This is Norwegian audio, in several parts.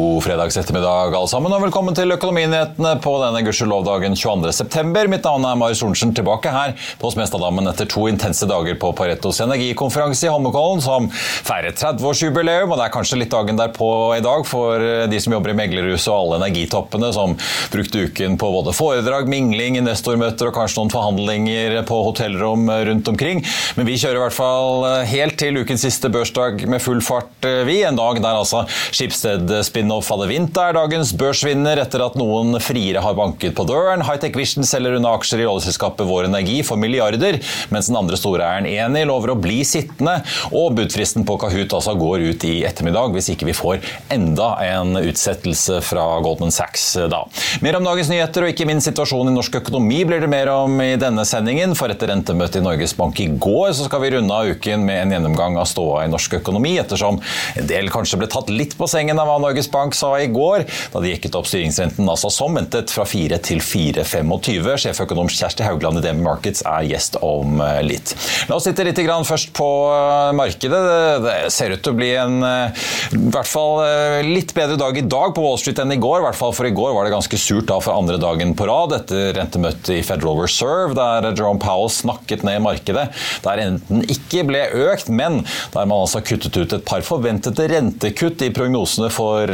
God fredags ettermiddag, alle sammen, og velkommen til Økonominyhetene på denne gudskjelovdagen 22.9. Mitt navn er Marius Thorensen, tilbake her på Smestadammen etter to intense dager på Paretos energikonferanse i Holmenkollen, som feirer 30-årsjubileum. Og det er kanskje litt dagen derpå i dag for de som jobber i meglerhuset og alle energitoppene som brukte uken på både foredrag, mingling, investormøter og kanskje noen forhandlinger på hotellrom rundt omkring. Men vi kjører i hvert fall helt til ukens siste børsdag med full fart, vi. En dag der altså Schibsted spin-off vinter, er dagens børsvinner etter at noen friere har banket på døren. Hightech Vision selger unna aksjer i oljeselskapet Vår Energi for milliarder, mens den andre storeieren Eni lover å bli sittende. Og budfristen på Kahoot altså går ut i ettermiddag, hvis ikke vi får enda en utsettelse fra Goldman Sachs da. Mer om dagens nyheter og ikke minst situasjonen i norsk økonomi blir det mer om i denne sendingen. For etter rentemøtet i Norges Bank i går så skal vi runde av uken med en gjennomgang av ståa i norsk økonomi, ettersom en del kanskje ble tatt litt på sengen av hva Norges Bank sa i går, da de jekket opp styringsrenten altså som ventet fra 4 til 4,25. Sjeføkonom Kjersti Haugland i DM Markets er gjest om eh, litt. La oss sitte litt først på eh, markedet. Det ser ut til å bli en eh, i hvert fall litt bedre dag i dag på Wall Street enn i går. I hvert fall for i går var det ganske surt da for andre dagen på rad etter rentemøtet i Federal Reserve, der Jerome Powell snakket ned markedet. Der renten ikke ble økt, men der man altså kuttet ut et par forventede rentekutt i prognosene for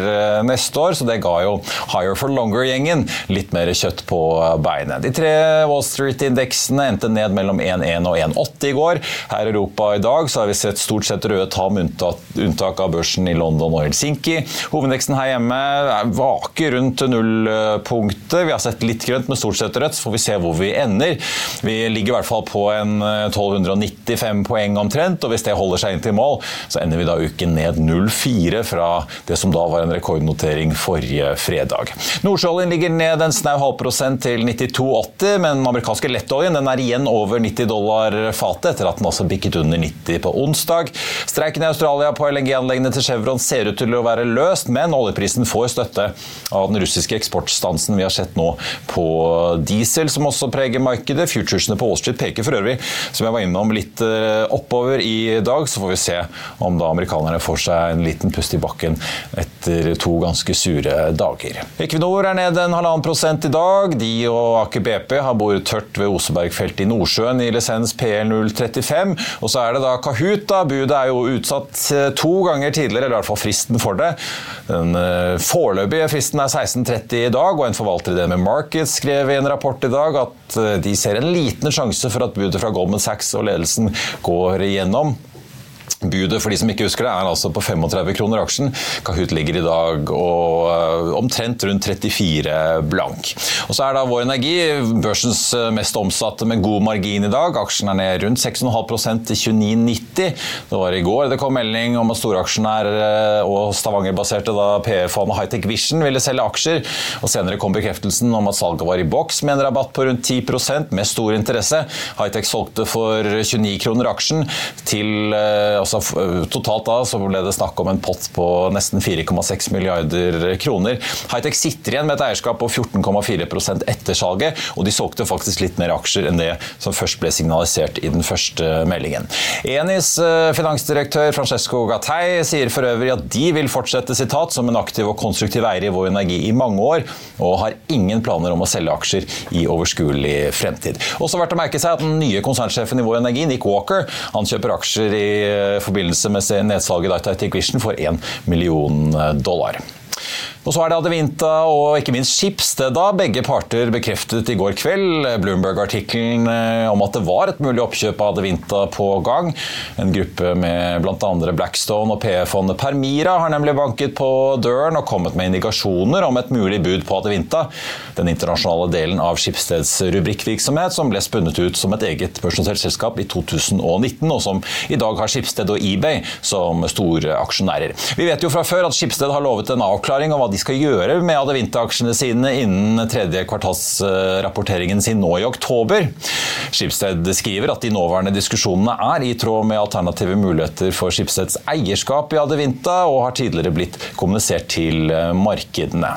neste år, så det ga jo Higher for Longer-gjengen litt mer kjøtt på beinet. De tre Wall Street-indeksene endte ned mellom 1,1 og 1,80 i går. Her i Europa i dag så har vi sett stort sett røde tall med unntak av børsen i London og Helsinki. Hovedindeksen her hjemme vaker rundt nullpunktet. Vi har sett litt grønt, men stort sett rødt, så får vi se hvor vi ender. Vi ligger i hvert fall på en 1295 eh, poeng omtrent, og hvis det holder seg inn til mål, så ender vi da uken ned 0,4 fra det som da var en rekordnotering forrige fredag. Nordsjøoljen ligger ned en snau halvprosent til 92,80, men den amerikanske lettoljen den er igjen over 90 dollar fatet, etter at den også bikket under 90 på onsdag. Streiken i Australia på LNG-anleggene til Chevron ser ut til å være løst, men oljeprisen får støtte av den russiske eksportstansen vi har sett nå på diesel, som også preger markedet. Futuresene på Wall Street peker for øvrig, som jeg var innom, litt eh, oppover i dag. Så får vi se om da amerikanerne får seg en liten pust i bakken etter to ganske sure dager. Equinor er ned en halvannen prosent i dag. De og Aker BP har boret tørt ved Osebergfeltet i Nordsjøen i lisens PL 035. Og så er det da Kahoot. da. Budet er jo utsatt eh, to ganger tidligere, eller i hvert fall fristen for det. Den eh, foreløpige fristen er 16.30 i dag, og en forvalter i det med Markets skrev i en rapport i dag at eh, de ser en liten sjanse for at budet fra Goldman Sachs og ledelsen går igjennom. Budet for de som ikke husker det, er altså på 35 kroner aksjen. Kahoot ligger i dag og uh, omtrent rundt 34 blank. Og så er da Vår Energi børsens uh, mest omsatte med god margin i dag. Aksjen er ned rundt 6,5% til 29,90. Det var i går det kom melding om at storaksjonær uh, og Stavanger-baserte PE-fondet Hightech Vision ville selge aksjer. og Senere kom bekreftelsen om at salget var i boks med en rabatt på rundt 10% med stor interesse. Hightech solgte for 29 kroner aksjen til altså Totalt da så ble det snakk om en pott på nesten 4,6 milliarder kroner. Hightech sitter igjen med et eierskap på 14,4 etter salget, og de solgte faktisk litt mer aksjer enn det som først ble signalisert i den første meldingen. Enis eh, finansdirektør Francesco Gattei sier for øvrig at de vil fortsette sitat, som en aktiv og konstruktiv eier i Vår Energi i mange år, og har ingen planer om å selge aksjer i overskuelig fremtid. Også verdt å merke seg at den nye konsernsjefen i Vår Energi, Nick Walker, han kjøper aksjer i eh, forbindelse med nedsalget i Data Vision for 1 million dollar. Og så er det Adevinta og ikke minst Skipsteda. Begge parter bekreftet i går kveld Bloomberg-artikkelen eh, om at det var et mulig oppkjøp av Adevinta på gang. En gruppe med bl.a. Blackstone og PE-fondet Permira har nemlig banket på døren og kommet med indikasjoner om et mulig bud på Adevinta, den internasjonale delen av Skipsteds rubrikkvirksomhet som ble spunnet ut som et eget børsnotert selskap i 2019, og som i dag har Skipsted og eBay som store aksjonærer. Vi vet jo fra før at Skipsted har lovet en avklaring av hva de skal gjøre med Adevinta-aksjene sine innen tredje kvartalsrapporteringen sin nå i oktober. Skipsted skriver at de nåværende diskusjonene er i tråd med alternative muligheter for Skipsteds eierskap i Adevinta, og har tidligere blitt kommunisert til markedene.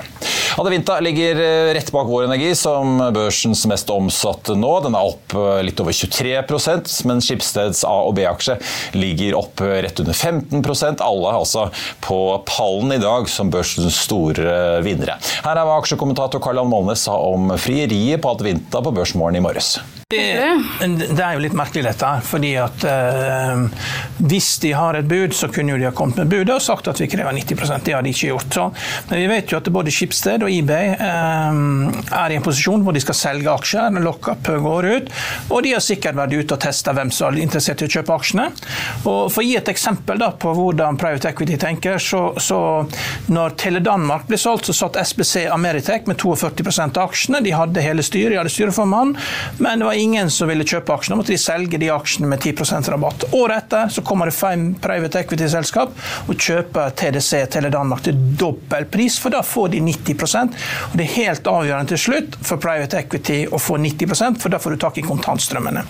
Adevinta ligger eh, rett bak Vår Energi som børsens mest omsatte nå. Den er opp eh, litt over 23% mens Skipsteds A- og B-aksje ligger opp eh, rett under 15% Alle er altså på pallen i dag som børsens store vinnere. Her er hva aksjekommentator Karl-Jan Molnes sa om frieriet på Adevinta på Børsmorgen i morges. Det, det, er jo litt merkelig dette fordi at eh, Hvis de har et bud, så kunne de ha kommet med budet og sagt at vi krever 90% Det har de ikke gjort. Så, men vi vet jo at både Schibsted og eBay eh, er i en posisjon hvor de skal selge aksjer. når Lockup går ut. Og de har sikkert vært ute og testa hvem som er interessert i å kjøpe aksjene. Og For å gi et eksempel da på hvordan Private Equity tenker, så, så når Tele Danmark ble solgt, så satt SBC Ameritech med 42 av aksjene. De hadde hele styret, de hadde styreformann. men det var ingen som ville kjøpe aksjene. Da måtte de selge de aksjene med 10% rabatt. Året etter så kommer det fem private equity-selskap og kjøper TDC Tele Danmark til dobbel pris, for da får de 90% og Det er helt avgjørende til slutt for private equity å få 90% for da får du tak i kontantstrømmene.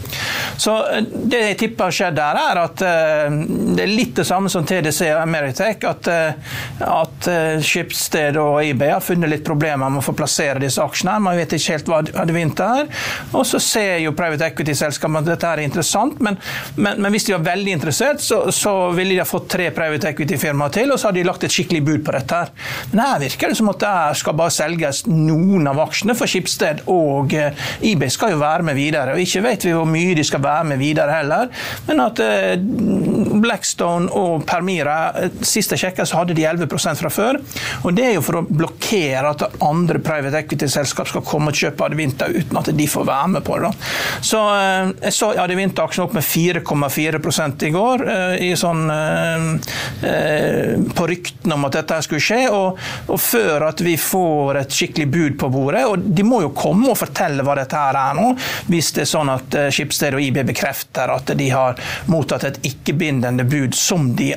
Så eh, Det jeg tipper har skjedd der, er at uh, det er litt det samme som TDC og Ameritech. At, uh, at uh, Skipsted og eBay har funnet litt problemer med å få plassere disse aksjene. Man vet ikke helt hva de vinter er. Og så ser jo private equity-selskapene at dette er interessant, men, men, men, hvis de var veldig interessert, så, så ville de ha fått tre private equity-firmaer til, og så hadde de lagt et skikkelig bud på dette. her. Men her virker det som at det skal bare selges noen av aksjene, for Skipsted og uh, eBay skal jo være med videre. og Ikke vet vi hvor mye de skal være med videre heller, men at uh, Blackstone og Permira siste Sist jeg sjekka, så hadde de 11 fra før. og Det er jo for å blokkere at andre private equity-selskap skal komme og kjøpe Advinta uten at de får være med på det. Da. Så eh, jeg så ja, Adevinta-aksjen opp med 4,4 i går, eh, i sånn, eh, på ryktene om at dette skulle skje. Og, og, før at vi får et skikkelig bud på bordet. Og de må jo komme og fortelle hva dette her er nå, hvis det er sånn at Skipsted og IB bekrefter at de har mottatt et ikke-bindende bud som de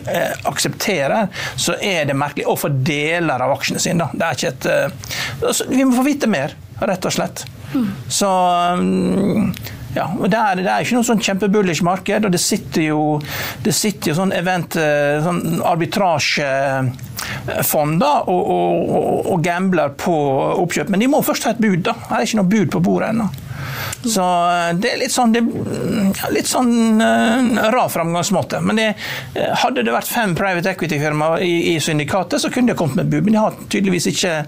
aksepterer, så er det merkelig. Og for deler av aksjene sine, da. Det er ikke et uh, Vi må få vite mer, rett og slett. Så um, ja, og det er, det er ikke noe sånn kjempebullish marked, og det sitter jo, det sitter jo sånn event, eh, sånn arbitrasjefond da, og, og, og, gambler på oppkjøp. Men de må først ha et bud. da. Det er ikke noe bud på bordet ennå. Så eh, det er litt sånn, det, litt sånn uh, rar framgangsmåte. Men det, hadde det vært fem private equity-firmaer i, i, syndikatet, så kunne de kommet med bud. Men de har tydeligvis ikke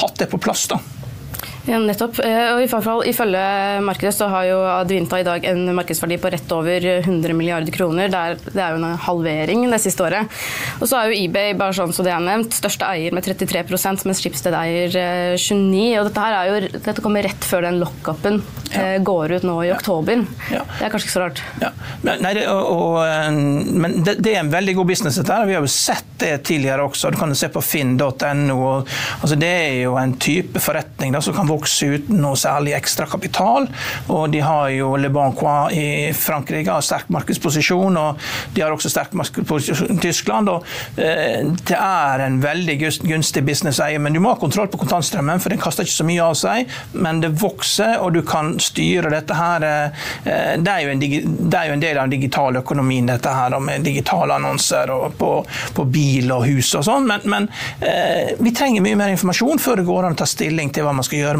hatt det på plass. da. Ja, nettopp. Eh, og i hvert fall, Ifølge markedet så har jo Advinta i dag en markedsverdi på rett over 100 milliarder kroner. Det er, det er jo en halvering det siste året. Og så er jo eBay bare sånn som det er nevnt, største eier med 33% mens Schibsted eier 29 og Dette her er jo, dette kommer rett før den lockupen ja. Eh, går ut nå i oktober. Ja. Det er kanskje ikke så rart. Ja. Nei, det, og, og, men det, det, er en veldig god business, dette her. Vi har jo sett det tidligere også. Du kan jo se på finn.no. Altså, det er jo en type forretning da, som kan vokse uten noe særlig ekstra kapital. Og de har jo Le Bancois i Frankrike, har sterk markedsposisjon. Og de har også sterk markedsposisjon i Tyskland. Og, eh, det er en veldig gunstig businesseie, men du må ha kontroll på kontantstrømmen, for den kaster ikke så mye av seg. Men det vokser, og du kan styre dette her. Eh, det er en, det er jo en del av den digitale økonomien, dette her, med digitale annonser og på, på bil og hus og sånn. Men, men eh, vi trenger mye mer informasjon før det går an å ta stilling til hva man skal gjøre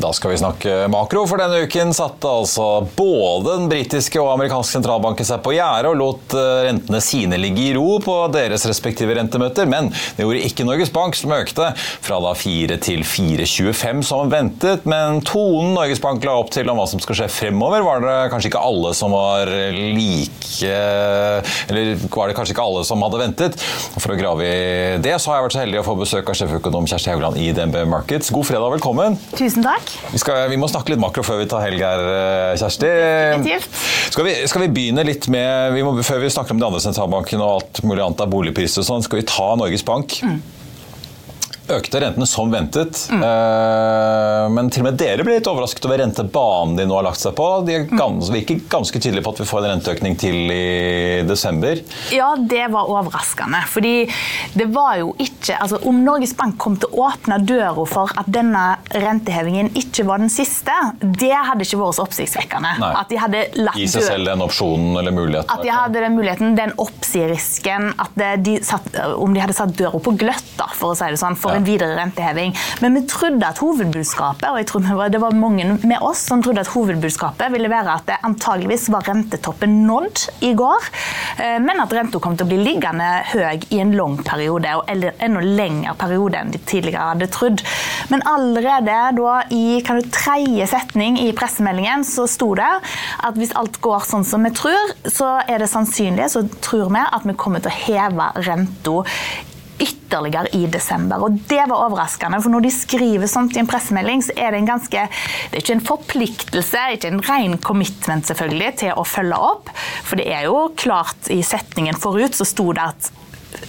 Da skal vi snakke makro, for denne uken satte altså både den britiske og amerikanske sentralbanken seg på gjerdet og lot eh, rentene sine ligge i ro på deres respektive rentemøter, men det gjorde ikke Norges Bank, som økte fra da 4 til 4,25 som ventet. Men tonen Norges Bank la opp til om hva som skal skje fremover, var det kanskje ikke alle som var like Eller var det kanskje ikke alle som hadde ventet. For å grave i det, så har jeg vært så heldig å få besøk av sjeføkonom Kjersti Haugland i DNB Markets. God fredag, velkommen. Tusen takk. Vi, skal, vi, må snakke litt makro før vi tar helg her, eh, Kjersti. Skal vi, skal vi begynne litt med vi må, Før vi snakker om de andre sentralbankene og alt mulig annet av boligpriser, sånn, skal vi ta Norges Bank. Mm økte rentene som ventet. Mm. Men til og med dere ble litt overrasket over rentebanen de nå har lagt seg på. De gans, virker ganske tydelige på at vi får en renteøkning til i desember. Ja, det var overraskende. Fordi det var jo ikke altså Om Norges Bank kom til å åpne døra for at denne rentehevingen ikke var den siste, det hadde ikke vært så oppsiktsvekkende. Nei. At de hadde latt Gi seg selv den opsjonen eller muligheten. At de hadde den muligheten, den oppsigerisken, at de satt, om de hadde satt døra på gløtt, da, for å si det sånn. for ja en videre renteheving. Men vi trodde at hovedbudskapet, og jeg tror det var mange med oss som trodde at hovedbudskapet ville være at det antageligvis var rentetoppen nådd i går, eh, men at renta kom til å bli liggende høy i en lang periode, eller enda lengre periode enn de tidligere hadde trodd. Men allerede da i tredje setning i pressemeldingen så sto det at hvis alt går sånn som vi tror, så er det sannsynlig, så tror vi at vi kommer til å heve renta ytterligere i desember. Og Det var overraskende, for når de skriver sånt i en pressemelding, så er det en ganske Det er ikke en forpliktelse, ikke en ren commitment selvfølgelig, til å følge opp. For det er jo klart, i setningen forut så sto det at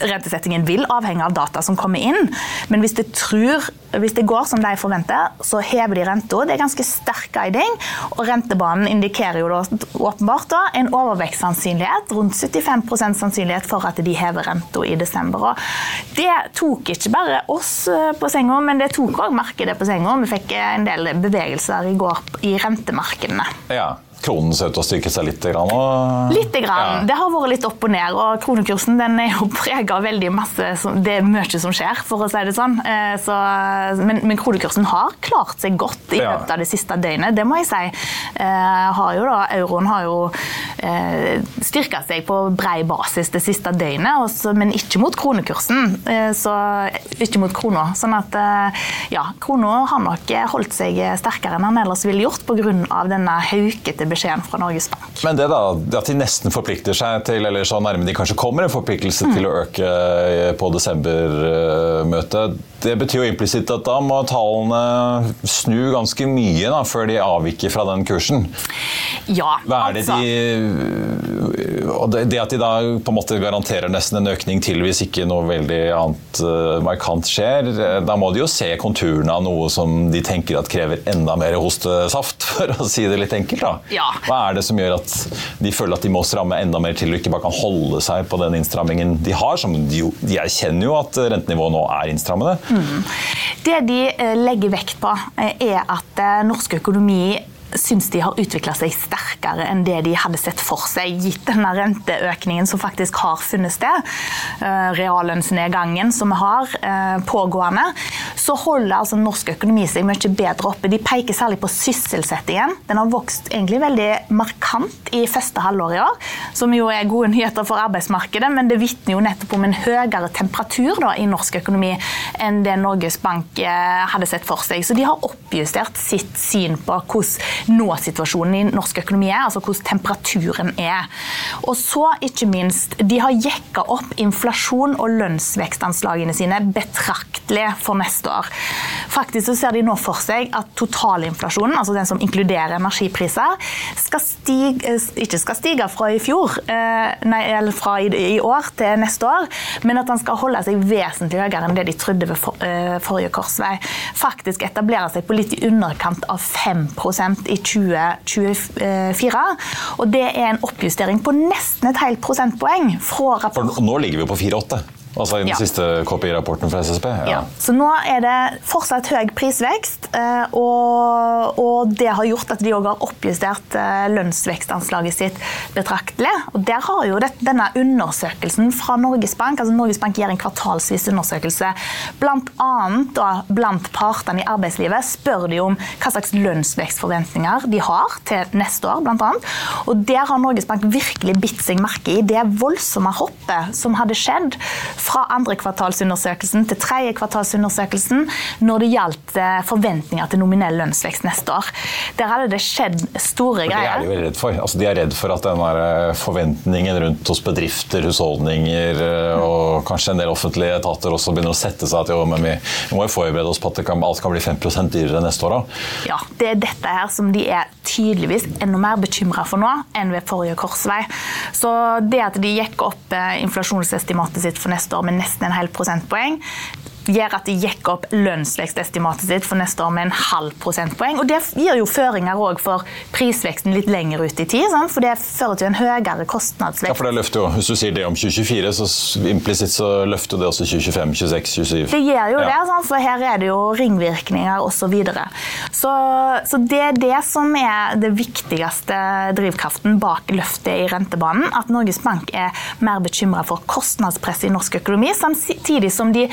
rentesettingen vil avhenge av data som kommer inn. Men hvis det, tror, hvis det går som de forventer, så hever de renta. Det er ganske sterk guiding. Og rentebanen indikerer jo da, åpenbart da, en overvekstsannsynlighet, rundt 75% sannsynlighet for at de hever renta i desember. Og det tok ikke bare oss eh, på senga, men det tok òg markedet på senga. Vi fikk en del bevegelser i går i rentemarkedene. Ja kronen ser ut til å styrke seg litt? Grann, og... Litt. Grann. Ja. Det har vært litt opp og ned. og Kronekursen den er jo prega av veldig masse Det er mye som skjer, for å si det sånn. Eh, så, men, men, kronekursen har klart seg godt i løpet av det siste døgnet, det må jeg si. Eh, har da, euroen har jo eh, styrka seg på brei basis det siste døgnet, også, men ikke mot kronekursen. Så, ikke mot krona. Sånn at ja, krona har nok holdt seg sterkere enn han ellers ville gjort pga. denne haukete beskjeden fra Norges Bank. Men det da, at de nesten forplikter seg til, eller så nærme de kanskje kommer en forpliktelse mm. til å øke på på desembermøtet, det betyr jo implisitt at da må tallene snu ganske mye da, før de avviker fra den kursen. Ja, Hva er det altså. de og Det at de da på en måte garanterer nesten en økning til hvis ikke noe veldig annet uh, markant skjer, da må de jo se konturene av noe som de tenker at krever enda mer hostesaft, for å si det litt enkelt. da. Ja. Hva er det som gjør at de føler at de må stramme enda mer til og ikke bare kan holde seg på den innstrammingen de har? som De, de erkjenner jo at rentenivået nå er innstrammende. Mm. Det de eh, legger vekt på, eh, er at eh, norsk økonomi syns de har utvikla seg sterkere enn det de hadde sett for seg, gitt denne renteøkningen som faktisk har funnet sted, eh, reallønnsnedgangen som vi har eh, pågående, så holder altså norsk økonomi seg mye bedre oppe. De peker særlig på sysselsettingen. Den har vokst egentlig veldig markant i første halvår i år, som jo er gode nyheter for arbeidsmarkedet, men det vitner jo nettopp om en høyere temperatur da, i norsk økonomi enn det Norges Bank eh, hadde sett for seg. Så de har oppjustert sitt syn på hvordan nå-situasjonen i norsk økonomi er, altså hvordan temperaturen er. Og så, ikke minst, de har jekka opp inflasjon og lønnsvekstanslagene sine betraktelig for neste år. Faktisk så ser de nå for seg at totalinflasjonen, altså den som inkluderer energipriser, skal stige, ikke skal stige fra i fjor, eh, nei, eller fra i, år til neste år, men at den skal holde seg vesentlig høyere enn det de trodde ved eh, forrige korsvei. Faktisk etablere seg på litt i underkant av 5 i 2024. Og det er en oppjustering på nesten et helt prosentpoeng fra rapporten. For nå ligger vi på 4,8. Altså i den ja. siste KPI-rapporten fra SSB? Ja. ja. Så nå er det fortsatt høy prisvekst, eh, og, og det har gjort at de òg har oppjustert eh, lønnsvekstanslaget sitt betraktelig. Og der har jo det, denne undersøkelsen fra Norges Bank, altså Norges Bank gjør en kvartalsvis undersøkelse, blant annet da, blant partene i arbeidslivet spør de om hva slags lønnsvekstforventninger de har til neste år, bl.a. Og der har Norges Bank virkelig bitt seg merke i det voldsomme hoppet som hadde skjedd fra andre kvartalsundersøkelsen til tredje kvartalsundersøkelsen når det gjaldt eh, forventninger til nominell lønnsvekst neste år. Der hadde det skjedd store greier. Det er de veldig redd for. Altså, de er redd for at den eh, forventningen rundt hos bedrifter, husholdninger eh, og kanskje en del offentlige etater også begynner å sette seg at jo, men vi, må jo forberede oss på at kan, alt kan bli 5% dyrere neste år òg. Ja, det er dette her som de er tydeligvis enda mer bekymra for nå enn ved forrige korsvei. Så det at de gikk opp inflasjonsestimatet sitt for neste år med nesten en hel prosentpoeng gjør at de gikk opp lønnsvekstestimatet sitt for neste år med en halv prosentpoeng. Og Det gir jo føringer for prisveksten litt lenger ut i tid, sant? for det fører til en høyere kostnadsvekst. Ja, for det løfter jo, Hvis du sier det om 2024, så implisitt så løfter det også 2025, 26, 27. Det gjør jo ja. det, sant? for her er det jo ringvirkninger osv. Så, videre. så Så det er det som er det viktigste drivkraften bak løftet i rentebanen. At Norges Bank er mer bekymra for kostnadspresset i norsk økonomi, samtidig som de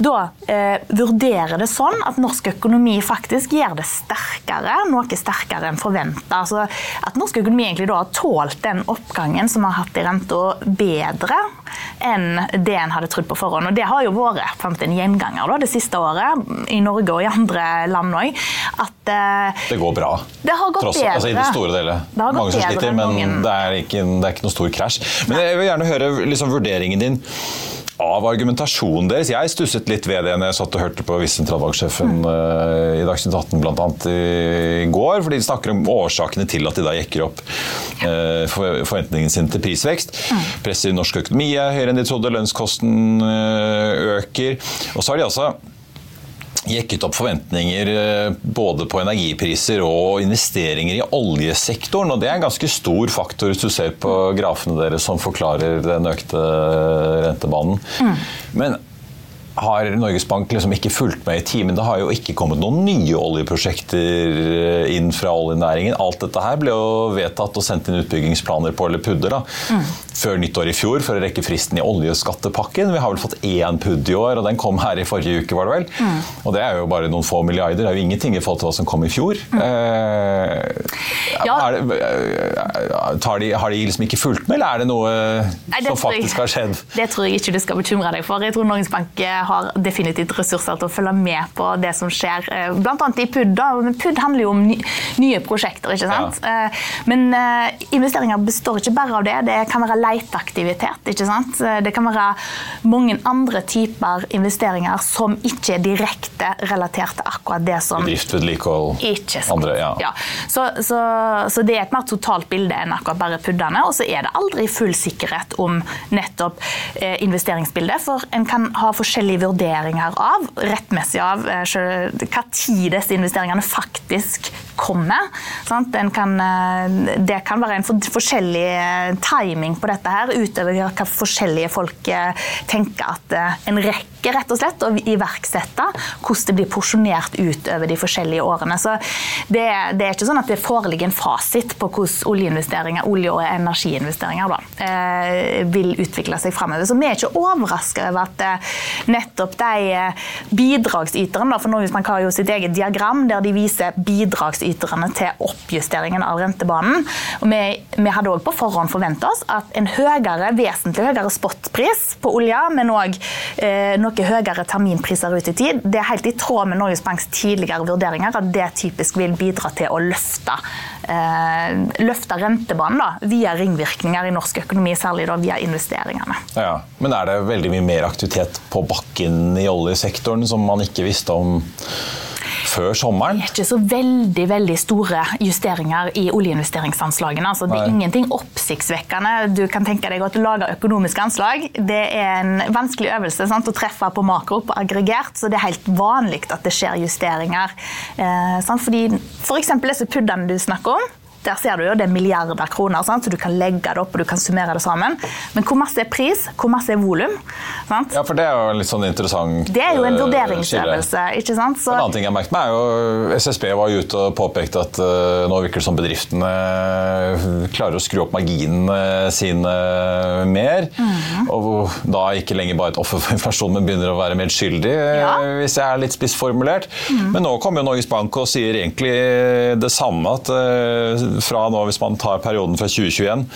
da eh, vurdere det sånn at norsk økonomi faktisk gjør det sterkere, noe sterkere enn forventa. Altså at norsk økonomi egentlig da har tålt den oppgangen som har hatt i renta, bedre enn det en hadde trodd på forhånd. Og Det har jo vært en gjenganger da, det siste året, i Norge og i andre land òg. At eh, Det går bra? Det har gått Tross, bedre. Altså, I det store deler. Det Mange som sliter, men det er, ikke, det er, ikke, noe stor krasj. Men jeg vil gjerne høre liksom, vurderingen din av argumentasjonen deres. Jeg stusset litt ved det når jeg satt og hørte på visesentralbanksjefen uh, i Dagsnytt 18 bl.a. I, går, fordi de snakker om årsakene til at de da jekker opp uh, forventningen sin til prisvekst. Mm. Presset i norsk økonomi er høyere enn de trodde, lønnskosten uh, øker. Og så har de altså jekket opp forventninger eh, både på energipriser og investeringer i oljesektoren. og Det er en ganske stor faktor hvis du ser på grafene deres som forklarer den økte rentebanen. Mm. Men har Norges Bank liksom ikke fulgt med i timen. Det har jo ikke kommet noen nye oljeprosjekter eh, inn fra oljenæringen. Alt dette her ble jo vedtatt og sendt inn utbyggingsplaner på eller pudder da, mm. før nyttår i fjor for å rekke fristen i oljeskattepakken. Vi har vel fått én pudd i år, og den kom her i forrige uke, var det vel. Mm. Og det er jo bare noen få milliarder. Det er jo ingenting i forhold til hva som kom i fjor. Mm. Eh, ja. det, eh, de, har de liksom ikke fulgt med, eller er det noe Nei, som faktisk har skjedd? Det tror jeg ikke du skal bekymre deg for. Jeg tror Norges Bank har definitivt ressurser til å følge med på det som skjer, eh, bl.a. i PUD. Da. PUD handler jo om nye prosjekter, ikke sant. Ja. Eh, men eh, investeringer består ikke bare av det. Det kan være leteaktivitet. ikke sant? Det kan være mange andre typer investeringer som ikke er direkte relatert til akkurat det som Bedrift, vedlikehold, andre. Ja. ja. Så, så, så, det er et mer totalt bilde enn akkurat bare PUD-ene. Og så er det aldri full sikkerhet om nettopp investeringsbildet, for en kan ha forskjellige forskjellige vurderinger av, rettmessig av, eh, hva tid disse investeringene faktisk kommer. Kan, eh, det kan være en forskjellig eh, timing på dette her, utover hva forskjellige folk tenker at en rekker rett og slett å iverksette. Hvordan det blir porsjonert ut over de forskjellige årene. Så det, det, er ikke sånn at det foreligger en fasit på hvordan oljeinvesteringer, olje- og energiinvesteringer da, vil utvikle seg framover. Så vi er ikke overraska over at nettopp de eh, bidragsyterne. For Norges har jo sitt eget diagram der de viser bidragsyterne til oppjusteringen av rentebanen. Og vi, vi hadde òg på forhånd forventa oss at en høyere, vesentlig høyere spotpris på olja, men òg eh, noe høyere terminpriser ut i tid, det er helt i tråd med Norges Banks tidligere vurderinger at det typisk vil bidra til å løfte løfte rentebanen da, via ringvirkninger i norsk økonomi, særlig da via investeringene. Ja, Men er det veldig mye mer aktivitet på bakken i oljesektoren som man ikke visste om før sommeren? Det er ikke så veldig veldig store justeringer i oljeinvesteringsanslagene. Altså, det er ingenting oppsiktsvekkende. Du kan tenke deg å lage økonomiske anslag. Det er en vanskelig øvelse sant, å treffe på makro, på aggregert, så det er helt vanlig at det skjer justeringer. Eh, sant? Fordi F.eks. disse puddene du snakker om. Der ser du jo det er milliarder kroner, sant? så du kan legge det opp og du kan summere det sammen. Men hvor masse er pris, hvor masse er volum? Ja, for det er jo en litt sånn interessant Det er jo en eh, vurderingsøvelse. ikke sant? Så... En annen ting jeg merket meg er jo SSB var jo ute og påpekte at uh, nå virker det som bedriftene uh, klarer å skru opp marginene sine mer. Mm. Og da ikke lenger bare et offer for inflasjon, men begynner å være medskyldig, ja. hvis jeg er litt spissformulert. Mm. Men nå kommer jo Norges Bank og sier egentlig det samme. at uh, fra nå, hvis man tar perioden fra 2021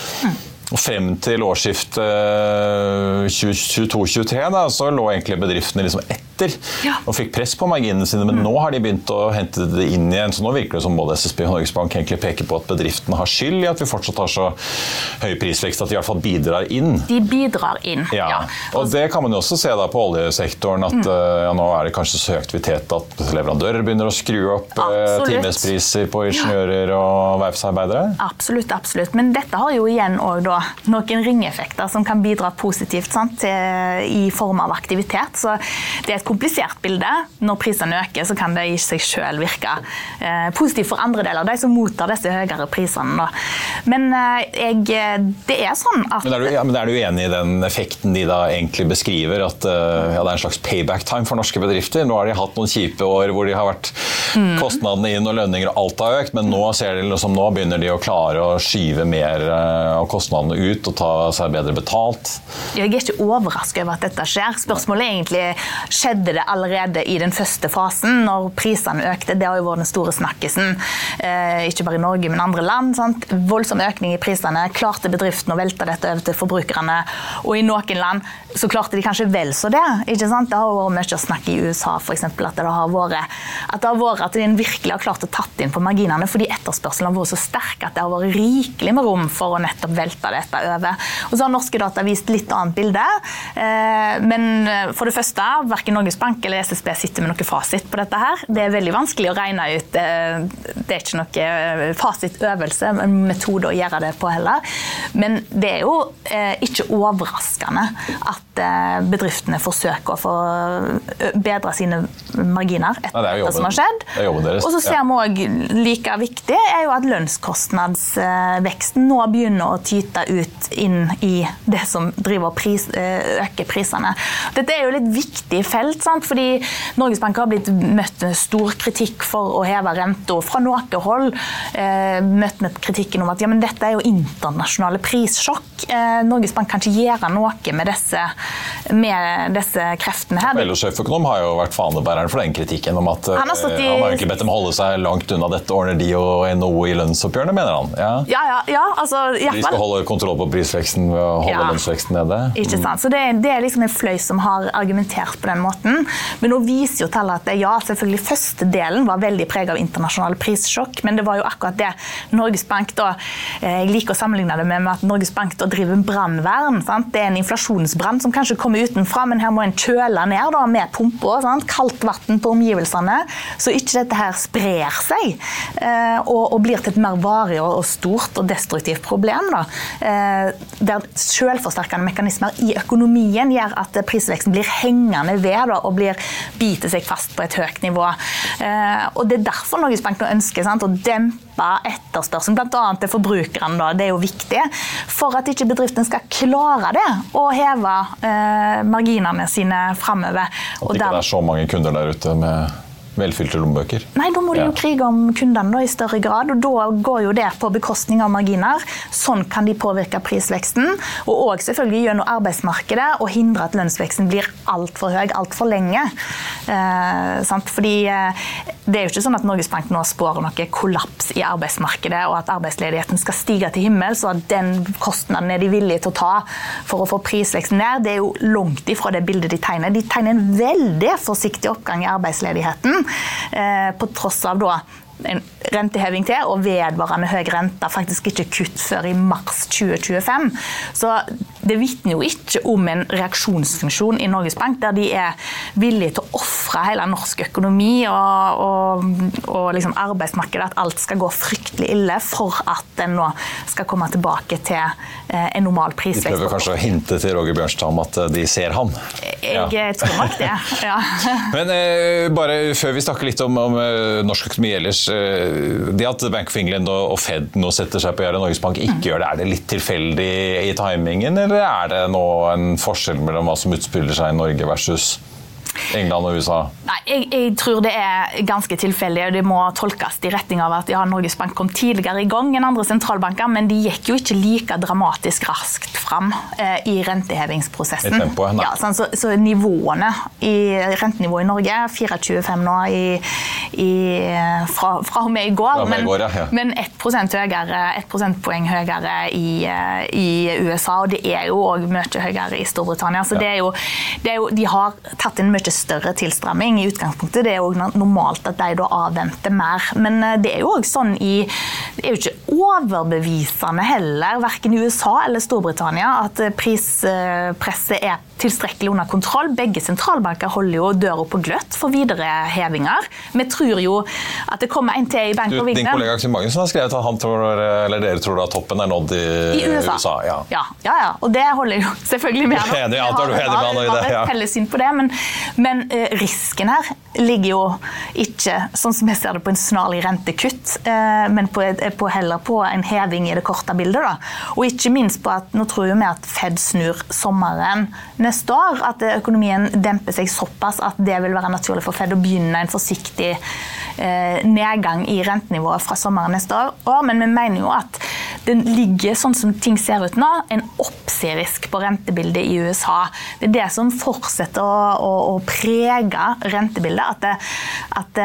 og frem til årsskiftet 2022-2023 så lå egentlig bedriftene liksom etter etter ja. og fikk press på marginene sine. Men mm. nå har de begynt å hente det inn igjen. Så nå virker det som både SSB og Norges Bank egentlig peker på at bedriftene har skyld i at vi fortsatt har så høy prisvekst at de i hvert fall bidrar inn. De bidrar inn, ja. ja. Og det kan man jo også se da på oljesektoren, at mm. Eh, ja, nå er det kanskje så høy aktivitet at leverandører begynner å skru opp eh, absolutt. timespriser på ingeniører og verftsarbeidere? Absolutt, absolutt. Men dette har jo igjen òg noen ringeffekter som kan bidra positivt sant, til, i form av aktivitet. Så det er et komplisert bilde. Når prisene øker, så kan det i seg selv virke eh, positivt for andre deler, de som mottar disse høyere prisene. Men eh, jeg, det er sånn at men er, du, ja, men er, du, enig i den effekten de da egentlig beskriver? At ja, det er en slags payback time for norske bedrifter? Nå har de hatt noen kjipe år hvor de har vært mm. kostnadene inn og lønninger og alt har økt, men nå, ser de liksom, nå begynner de å klare å skyve mer av kostnadene ut og ta seg bedre betalt? Jeg er ikke overrasket over at dette skjer. Spørsmålet er egentlig skjedde det allerede i den første fasen, når prisene økte. Det har jo vært den store snakkisen, eh, ikke bare i Norge, men andre land. Sant? Voldsom økning i prisene. Klarte bedriftene å velte dette over til forbrukerne? Og i noen land så klarte de kanskje vel så det. ikke sant? Det har vært mye å snakke i USA eksempel, at det har vært at, det har vært, at de virkelig har klart å tatt inn på marginene fordi etterspørselen har vært så sterk at det har vært rikelig med rom for å nettopp velte dette over. Og så har norske data vist litt annet bilde. Eh, men for det første, verken Norges Bank eller SSB sitter med noe fasit på dette her. Det er veldig vanskelig å regne ut. Eh, det er ikke noe fasitøvelse, en metode å gjøre det på heller. Men det er jo eh, ikke overraskende at bedriftene forsøker å få bedre sine marginer etter Nei, det, som har skjedd. Og så ser vi òg like viktig er jo at lønnskostnadsveksten nå begynner å tyte ut inn i det som driver pris, øker prisene. Dette er jo litt viktig felt, sant? fordi Norges Bank har blitt møtt med stor kritikk for å heve renta fra noe hold. Eh, møtt med kritikken om at ja, men dette er jo internasjonale prissjokk. Eh, Norges Bank kan ikke gjøre noe med disse, med disse kreftene her. LO-sjeføkonom har jo vært fanebæreren for den kritikken om at han har, eh, i... han har ikke bedt dem holde seg langt unna dette ordner de og NHO i lønnsoppgjørene, mener han. Ja, ja, ja, ja altså, De skal holde kontroll på prisveksten ved å holde ja. lønnsveksten nede? Ikke sant. Så det, det, er liksom en fløy som har argumentert på den måten. Men nå viser jo tallet at ja, selvfølgelig første delen var veldig preget av internasjonale prissjokk, men det var jo akkurat det Norges Bank da eh, Jeg liker å sammenligne det med at Norges Bank da driver brannvern. Det er en inflasjonsbrann som kanskje kommer utenfra, men her må en kjøle ned da, med pumper. Kaldt vann på omgivelsene, så ikke dette her sprer seg eh, og, og, blir til et mer varig og, og stort og destruktivt problem. Da. Eh, der selvforsterkende mekanismer i økonomien gjør at prisveksten blir hengende ved da, og blir, biter seg fast på et høyt nivå. Eh, og Det er derfor Norges Bank nå ønsker sant, å dempe etterspørselen, bl.a. til forbrukerne. Da. Det er jo viktig for at ikke bedriftene skal klare det, å heve eh, marginene sine framover. At det ikke det er så mange kunder der ute med velfylte lommebøker? Nei, da må de jo krige om kundene da, i større grad. og Da går jo det på bekostning av marginer. Sånn kan de påvirke prisveksten. Og òg selvfølgelig gjennom arbeidsmarkedet og hindre at lønnsveksten blir altfor høy altfor lenge. Eh, Fordi eh, det er jo ikke sånn at Norges Bank nå spår noe kollaps i arbeidsmarkedet, og at arbeidsledigheten skal stige til himmels, og at den kostnaden er de villige til å ta for å få prisveksten ned. Det er jo langt ifra det bildet de tegner. De tegner en veldig forsiktig oppgang i arbeidsledigheten. Eh, på tross av da en renteheving til og vedvarende høy rente, faktisk ikke kutt før i mars 2025. Så det vitner jo ikke om en reaksjonsfunksjon i Norges Bank, der de er villige til å ofre hele norsk økonomi og, og, og liksom arbeidsmarkedet, at alt skal gå fryktelig ille for at en nå skal komme tilbake til eh, en normal prisvekst. De prøver kanskje å hinte til Roger Bjørnstad om at eh, de ser han? Jeg ja. tror nok det, ja. Men eh, bare før vi snakker litt om, om norsk økonomi ellers. Eh, det at Bank of England og Fed nå setter seg på gjøre Norges Bank ikke gjør det, er det litt tilfeldig i timingen, eller er det nå en forskjell mellom hva som utspiller seg i Norge versus England og USA? Nei, jeg, jeg, tror det er ganske tilfeldig. og Det må tolkes i retning av at ja, Norges Bank kom tidligere i gang enn andre sentralbanker, men de gikk jo ikke like dramatisk raskt fram eh, i rentehevingsprosessen. I tempoet, ja, sånn, så, så, nivåene i rentenivået i Norge, 24,5 nå i, i, fra, fra og med i går, men, går, ja, ja. men 1% høyere, 1 prosentpoeng høyere i, eh, i, USA, og det er jo òg mye høyere i Storbritannia. Så det er jo, det er jo, de har tatt en mye større tilstramming i utgangspunktet. Det er jo normalt at de da avventer mer. Men eh, det er jo òg sånn i Det er jo ikke overbevisende heller, verken i USA eller Storbritannia, at eh, prispresset er tilstrekkelig under kontroll. Begge sentralbanker holder jo døra på gløtt for videre hevinger. Vi tror jo at det kommer en til i Bank of England. Din kollega Aksel Magnussen har skrevet at han tror, eller dere tror at toppen er nådd i, I USA. USA ja. Ja, ja. ja, Og det holder jo selvfølgelig med Ja, det, antar du enig med han i det. Ja. felles syn på det, men, men uh, risken her ligger jo ikke, sånn som jeg ser det, på en snarlig rentekutt, uh, men på, på, heller på en heving i det korte bildet. Da. Og ikke minst på at nå tror vi at Fed snur sommeren neste år. At økonomien demper seg såpass at det vil være naturlig for Fed å begynne en forsiktig eh, nedgang i rentenivået fra sommeren neste år. Men vi mener jo at det ligger, sånn som ting ser ut nå, en oppserisk på rentebildet i USA. Det er det som fortsetter å, å, å prege rentebildet. At, at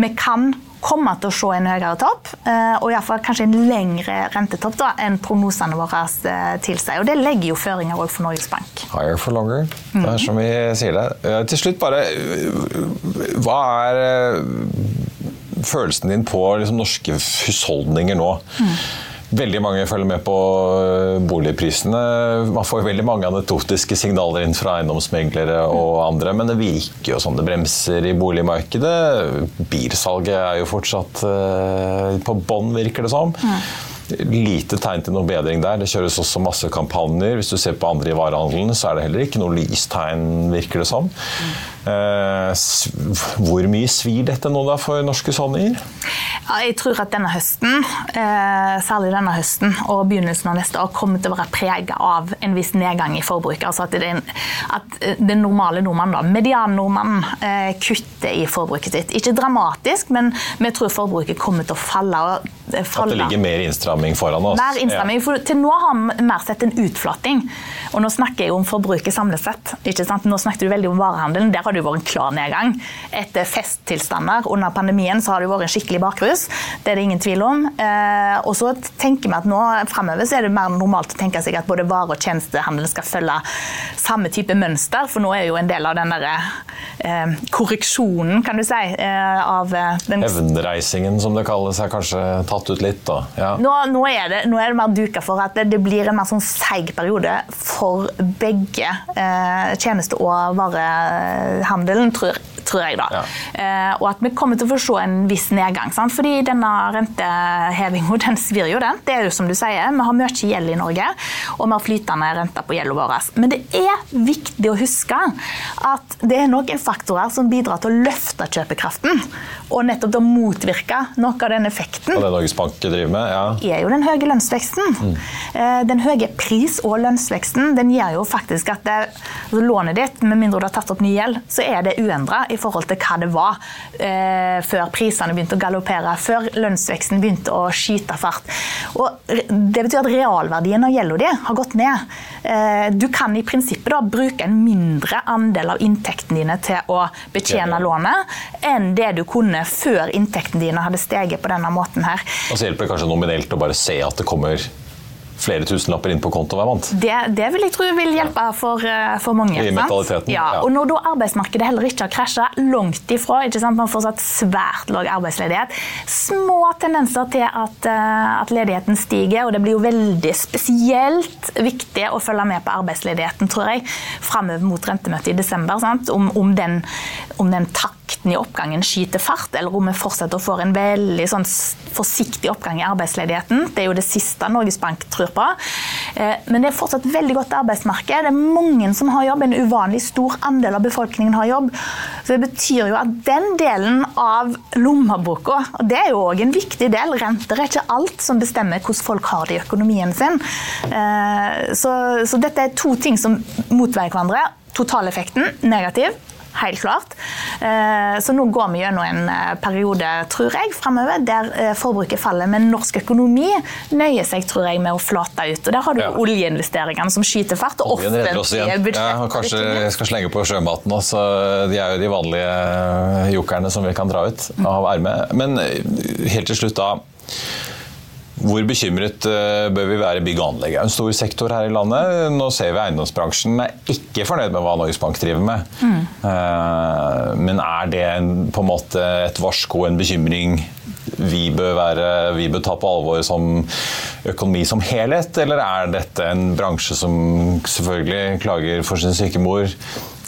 vi kan komme til å se en høyere topp, eh, og i fall kanskje en lengre rentetopp da, enn prognosene våre eh, tilsier. Og Det legger jo føringer også for Norges Bank. Higher for longer, det er som vi sier det. Eh, til slutt bare, hva er følelsen din på liksom, norske husholdninger nå? Mm. Veldig mange følger med på eh, boligprisene. Man får veldig mange anekdotiske signaler inn fra eiendomsmeglere og andre, men det virker jo som det bremser i boligmarkedet. Bilsalget er jo fortsatt eh, på bånn, virker det som. Lite tegn til noe bedring der. Det kjøres også masse kampanjer. Hvis du ser på andre i varehandelen, så er det heller ikke noe lystegn, virker det som. Eh, hvor mye svir dette nå da for norske husholdninger? Ja, jeg tror at denne høsten, eh, særlig denne høsten og begynnelsen av neste år, kommer til å være preget av en viss nedgang i forbruket. Altså at, den, at eh, den normale nordmannen, median-nordmannen, eh, kutter i forbruket sitt. Ikke dramatisk, men vi tror forbruket kommer til å falle. falle. At det ligger mer innstramming foran oss? Mer innstramming. Ja. For til nå har vi mer sett en utflating. Og nå snakker jeg om forbruket samlet sett. Nå snakket du veldig om varehandelen. Der har det jo vært en klar nedgang. Etter festtilstander under pandemien så har det jo vært en skikkelig bakrus. Det er det ingen tvil om. Eh, og så tenker vi at nå fremover så er det mer normalt å tenke seg at både vare- og tjenestehandelen skal følge samme type mønster, for nå er jo en del av den derre eh, korreksjonen, kan du si, eh, av den Evnreisingen, som det kalles, er kanskje tatt ut litt, da? Ja. Nå, nå, er det, nå, er det, mer duka for at det, det blir en mer sånn seig periode for begge eh, tjeneste- og varehandelen, tror, tror jeg, da. Ja. Eh, og at vi kommer til å få se en viss nedgang. Sant? Fordi denne rentehevinga, den svir jo, den. Det er jo som du sier, vi har mye gjeld i Norge, og vi har flytende renter på gjelda vår. Men det er viktig å huske at det er noen faktorer som bidrar til å løfte kjøpekraften, og nettopp til å motvirke noe av den effekten. Og det Norges Bank driver med, ja. er jo den høye lønnsveksten. Mm. Den høye pris- og lønnsveksten den gjør jo faktisk at det, altså lånet ditt, med mindre du har tatt opp ny gjeld, så er det uendra i forhold til hva det var eh, før prisene begynte å galoppere før lønnsveksten begynte å skyte fart. Og det betyr at realverdien av gjelda di har gått ned. Eh, du kan i prinsippet da bruke en mindre andel av inntektene dine til å betjene lånet enn det du kunne før inntektene dine hadde steget på denne måten her. Og så hjelper det kanskje nominelt å bare se at det kommer flere tusenlapper inn på konto hver måned. Det, det, vil jeg tro vil hjelpe for, eh, for mange. I mentaliteten. Ja, og når da arbeidsmarkedet heller ikke har krasja, langt ifra, ikke sant? man har fortsatt svært lav arbeidsledighet, små tendenser til at, eh, at, ledigheten stiger, og det blir jo veldig spesielt viktig å følge med på arbeidsledigheten, tror jeg, framover mot rentemøtet i desember, om, om, den, om den takten i oppgangen skyter fart, eller om vi fortsetter å få en veldig sånn forsiktig oppgang i arbeidsledigheten. Det er jo det siste Norges Bank tror på. Eh, men det er fortsatt veldig godt arbeidsmarked. Det er mange som har jobb. En uvanlig stor andel av befolkningen har jobb. Så det betyr jo at den delen av lommeboka, og det er jo òg en viktig del, renter er ikke alt som bestemmer hvordan folk har det i økonomien sin. Eh, så, så dette er to ting som motveier hverandre. Totaleffekten negativ helt klart. Eh, så nå går vi gjennom en eh, periode, tror jeg, fremover der eh, forbruket faller. Men norsk økonomi nøyer seg, tror jeg, med å flate ut. Og der har du ja. oljeinvesteringene som skyter fart. og offentlige budsjetter. Ja, kanskje jeg skal slenge på sjømaten så De er jo de vanlige jokerne som vi kan dra ut av ermet. Men helt til slutt, da. Hvor bekymret eh, bør vi være? Bygg og anlegg er en stor sektor her i landet. Nå ser vi eiendomsbransjen er ikke fornøyd med hva Norges Bank driver med. Mm. Men er det en, på en måte et varsko, en bekymring vi bør, være, vi bør ta på alvor som økonomi som helhet, eller er dette en bransje som selvfølgelig klager for sin syke mor?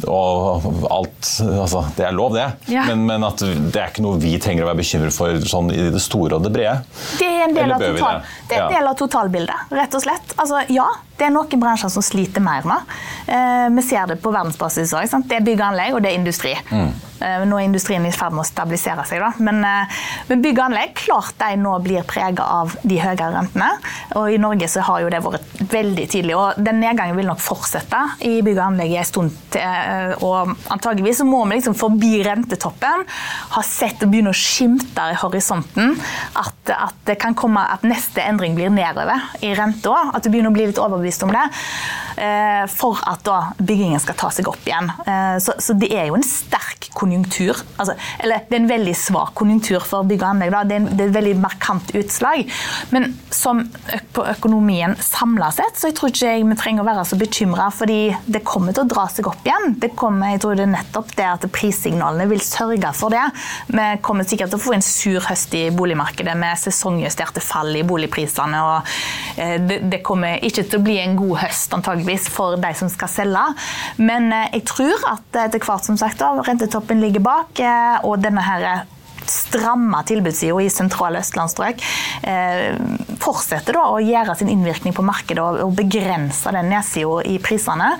og alt altså, Det er lov, det. Ja. Men, men, at det er ikke noe vi trenger å være bekymret for sånn i det store og det brede. Det er en del, av, total, det? Det er en del av totalbildet, rett og slett. Altså, ja, det er noen bransjer som sliter mer nå. Eh, vi ser det på verdensbasis òg. Det er bygg og anlegg, og det er industri. Mm. Nå er industrien i ferd med å stabilisere seg, da. Men, men bygg og anlegg, klart de nå blir prega av de høyere rentene. Og i Norge så har jo det vært veldig tidlig. Og den nedgangen vil nok fortsette i bygg og anlegg en stund til. Og antageligvis så må vi liksom forbi rentetoppen ha sett og begynne å skimte i horisonten at, at, det kan komme at neste endring blir nedover i renta. At du begynner å bli litt overbevist om det. For at da byggingen skal ta seg opp igjen. Så, så det er jo en sterk konjunktur. Altså, eller det er en veldig svak konjunktur for bygg og anlegg. Da. Det, er en, det er et veldig markant utslag. Men som på økonomien samla sett, så jeg tror ikke jeg vi trenger å være så bekymra, fordi det kommer til å dra seg opp igjen. Det kommer, jeg tror det er nettopp det at prissignalene vil sørge for det. Vi kommer sikkert til å få en sur høst i boligmarkedet med sesongjusterte fall i boligprisene. og det, det kommer ikke til å bli en god høst antageligvis for de som skal selge. Men jeg tror at etter hvert som sagt da, rentetoppen ligger bak, eh, og denne her stramme tilbudssida i sentrale østlandsstrøk eh, fortsetter da å gjøre sin innvirkning på markedet og, og begrense den nedsida i prisene,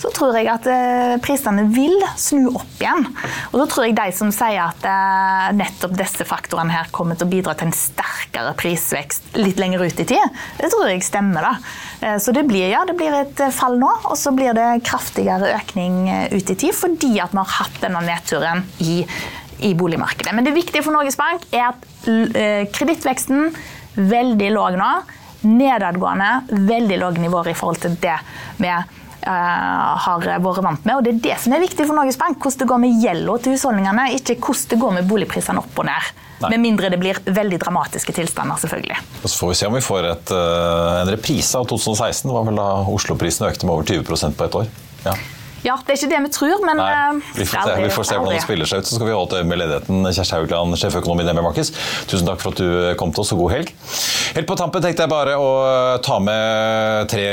så tror jeg at eh, prisene vil snu opp igjen. Og da tror jeg de som sier at eh, nettopp disse faktorene her kommer til å bidra til en sterkere prisvekst litt lenger ut i tid, det tror jeg stemmer. da. Eh, så det blir, ja, det blir et fall nå, og så blir det kraftigere økning ut i tid fordi at vi har hatt denne nedturen i i boligmarkedet. Men det viktige for Norges Bank er at kredittveksten veldig lav nå. Nedadgående, veldig lave nivåer i forhold til det vi har vært vant med. Og det er det som er viktig for Norges Bank. Hvordan det går med gjelda til husholdningene, ikke hvordan det går med boligprisene opp og ned. Nei. Med mindre det blir veldig dramatiske tilstander, selvfølgelig. Og så får vi se om vi får et, uh, en reprise av 2016. Det var vel da Oslo-prisen økte med over 20% på et år. Ja. Ja, Det er ikke det vi tror, men Nei, eh, vi får, se, vi får se hvordan det spiller seg ut. Så skal vi holde øye med ledigheten. Kjersti Haugland, sjeføkonom i DNB Markets, tusen takk for at du kom til oss, og god helg. Helt på tampen tenkte jeg bare å ta med tre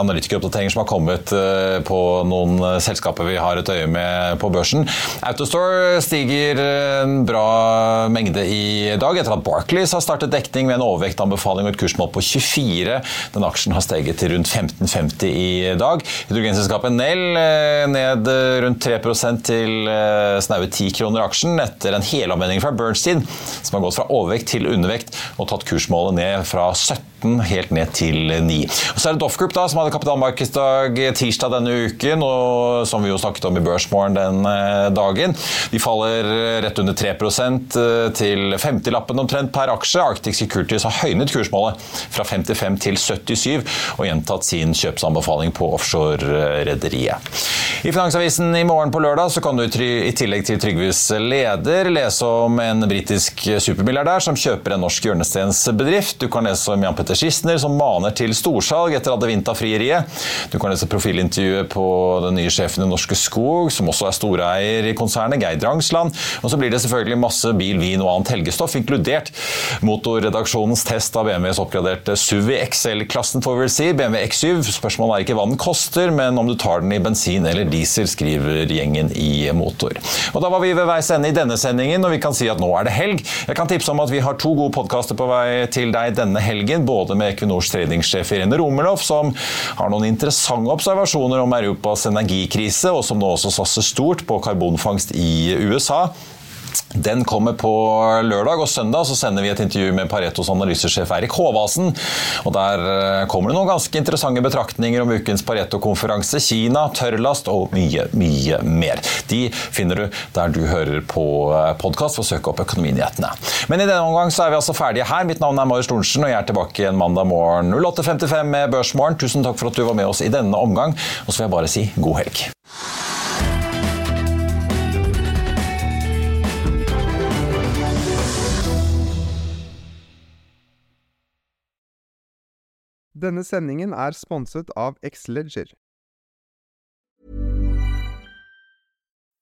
analytikeroppdateringer som har kommet eh, på noen selskaper vi har et øye med på børsen. Autostore stiger en bra mengde i dag, etter at Barclays har startet dekning med en overvektanbefaling og et kursmål på 24. Den aksjen har steget til rundt 15,50 i dag. Hydrogenselskapet Nell eh, ned rundt 3 til eh, snaue 10 kroner aksjen etter en helomvending fra Bernstein, som har gått fra overvekt til undervekt og tatt kursmålet ned fra 17 helt ned til 9. Og så er det Doff Group da, som hadde kapitalmarkedsdag tirsdag denne uken, og som vi jo snakket om i Børsmorgen den eh, dagen. De faller rett under 3 eh, til 50-lappen omtrent per aksje. Arctic Securities har høynet kursmålet fra 55 til 77 og gjentatt sin kjøpsanbefaling på offshore-rederiet. I Finansavisen i morgen på lørdag så kan du i tillegg til Trygves leder lese om en britisk supermilliardær som kjøper en norsk hjørnestensbedrift. Du kan lese om Jan Petter Schissner som maner til storsalg etter Adevinta-frieriet. Du kan lese profilintervjuet på den nye sjefen i Norske Skog, som også er storeier i konsernet, Geir Drangsland. Og så blir det selvfølgelig masse bil, vin og annet helgestoff, inkludert motorredaksjonens test av BMWs oppgraderte SUV XL-klassen, får vi vel si. BMW X7. Spørsmålet er ikke hva den koster, men om du tar den i bensin eller diesel, skriver gjengen i Motor. Og Da var vi ved veis ende i denne sendingen, og vi kan si at nå er det helg. Jeg kan tipse om at vi har to gode podkaster på vei til deg denne helgen. Både med Equinors tradingssjef Irene Romerloff, som har noen interessante observasjoner om Europas energikrise, og som nå også satser stort på karbonfangst i USA. Den kommer på lørdag, og søndag så sender vi et intervju med Paretos analysesjef Eirik Håvasen. Og Der eh, kommer det noen ganske interessante betraktninger om ukens Pareto-konferanse, Kina, tørrlast og mye, mye mer. De finner du der du hører på eh, podkast å søke opp Økonominyhetene. Men i denne omgang så er vi altså ferdige her. Mitt navn er Marius Thorensen, og jeg er tilbake igjen mandag morgen 08.55 med Børsmorgen. Tusen takk for at du var med oss i denne omgang, og så vil jeg bare si god helg. Denne sendingen er sponset av Xleger.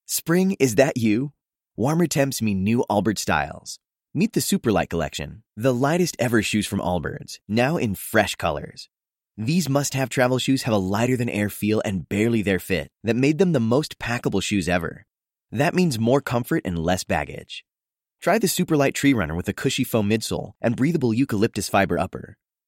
Spring, is that you? Warmer temps mean new Allbirds styles. Meet the Superlight Collection, the lightest ever shoes from Allbirds, now in fresh colors. These must have travel shoes have a lighter than air feel and barely their fit that made them the most packable shoes ever. That means more comfort and less baggage. Try the Superlight Tree Runner with a cushy foam midsole and breathable eucalyptus fiber upper.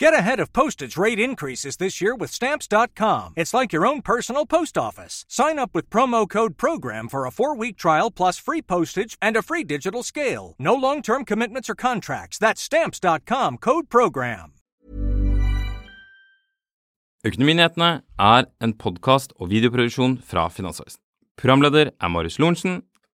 Get ahead of postage rate increases this year with Stamps.com. It's like your own personal post office. Sign up with promo code PROGRAM for a four week trial plus free postage and a free digital scale. No long term commitments or contracts. That's Stamps.com code PROGRAM. Økonominyhetene er en podkast og videoproduksjon fra Finansavisen. Programleder er Marius Lorentzen.